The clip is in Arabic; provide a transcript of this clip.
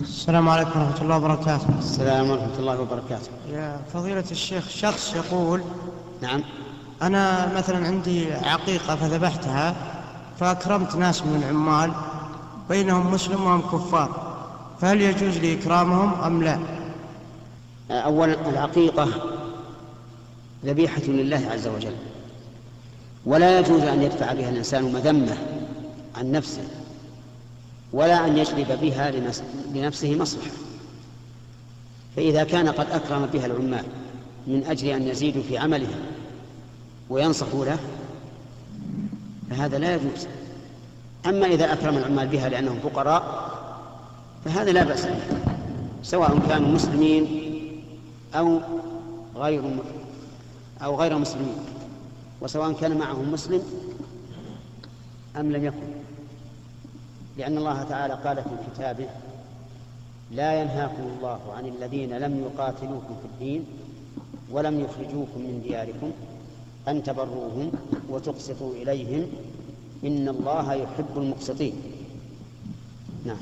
السلام عليكم ورحمة الله وبركاته. السلام ورحمة الله وبركاته. يا فضيلة الشيخ شخص يقول نعم. أنا مثلا عندي عقيقة فذبحتها فأكرمت ناس من العمال بينهم مسلم وهم كفار فهل يجوز لي إكرامهم أم لا؟ أولا العقيقة ذبيحة لله عز وجل. ولا يجوز أن يدفع بها الإنسان مذمة عن نفسه. ولا أن يجلب بها لنفسه مصلحة. فإذا كان قد أكرم بها العمال من أجل أن يزيدوا في عملهم وينصحوا له فهذا لا يجوز. أما إذا أكرم العمال بها لأنهم فقراء فهذا لا بأس به سواء كانوا مسلمين أو غير أو غير مسلمين. وسواء كان معهم مسلم أم لم يكن. لأن الله تعالى قال في كتابه لا ينهاكم الله عن الذين لم يقاتلوكم في الدين ولم يخرجوكم من دياركم أن تبروهم وتقسطوا إليهم إن الله يحب المقسطين. نعم.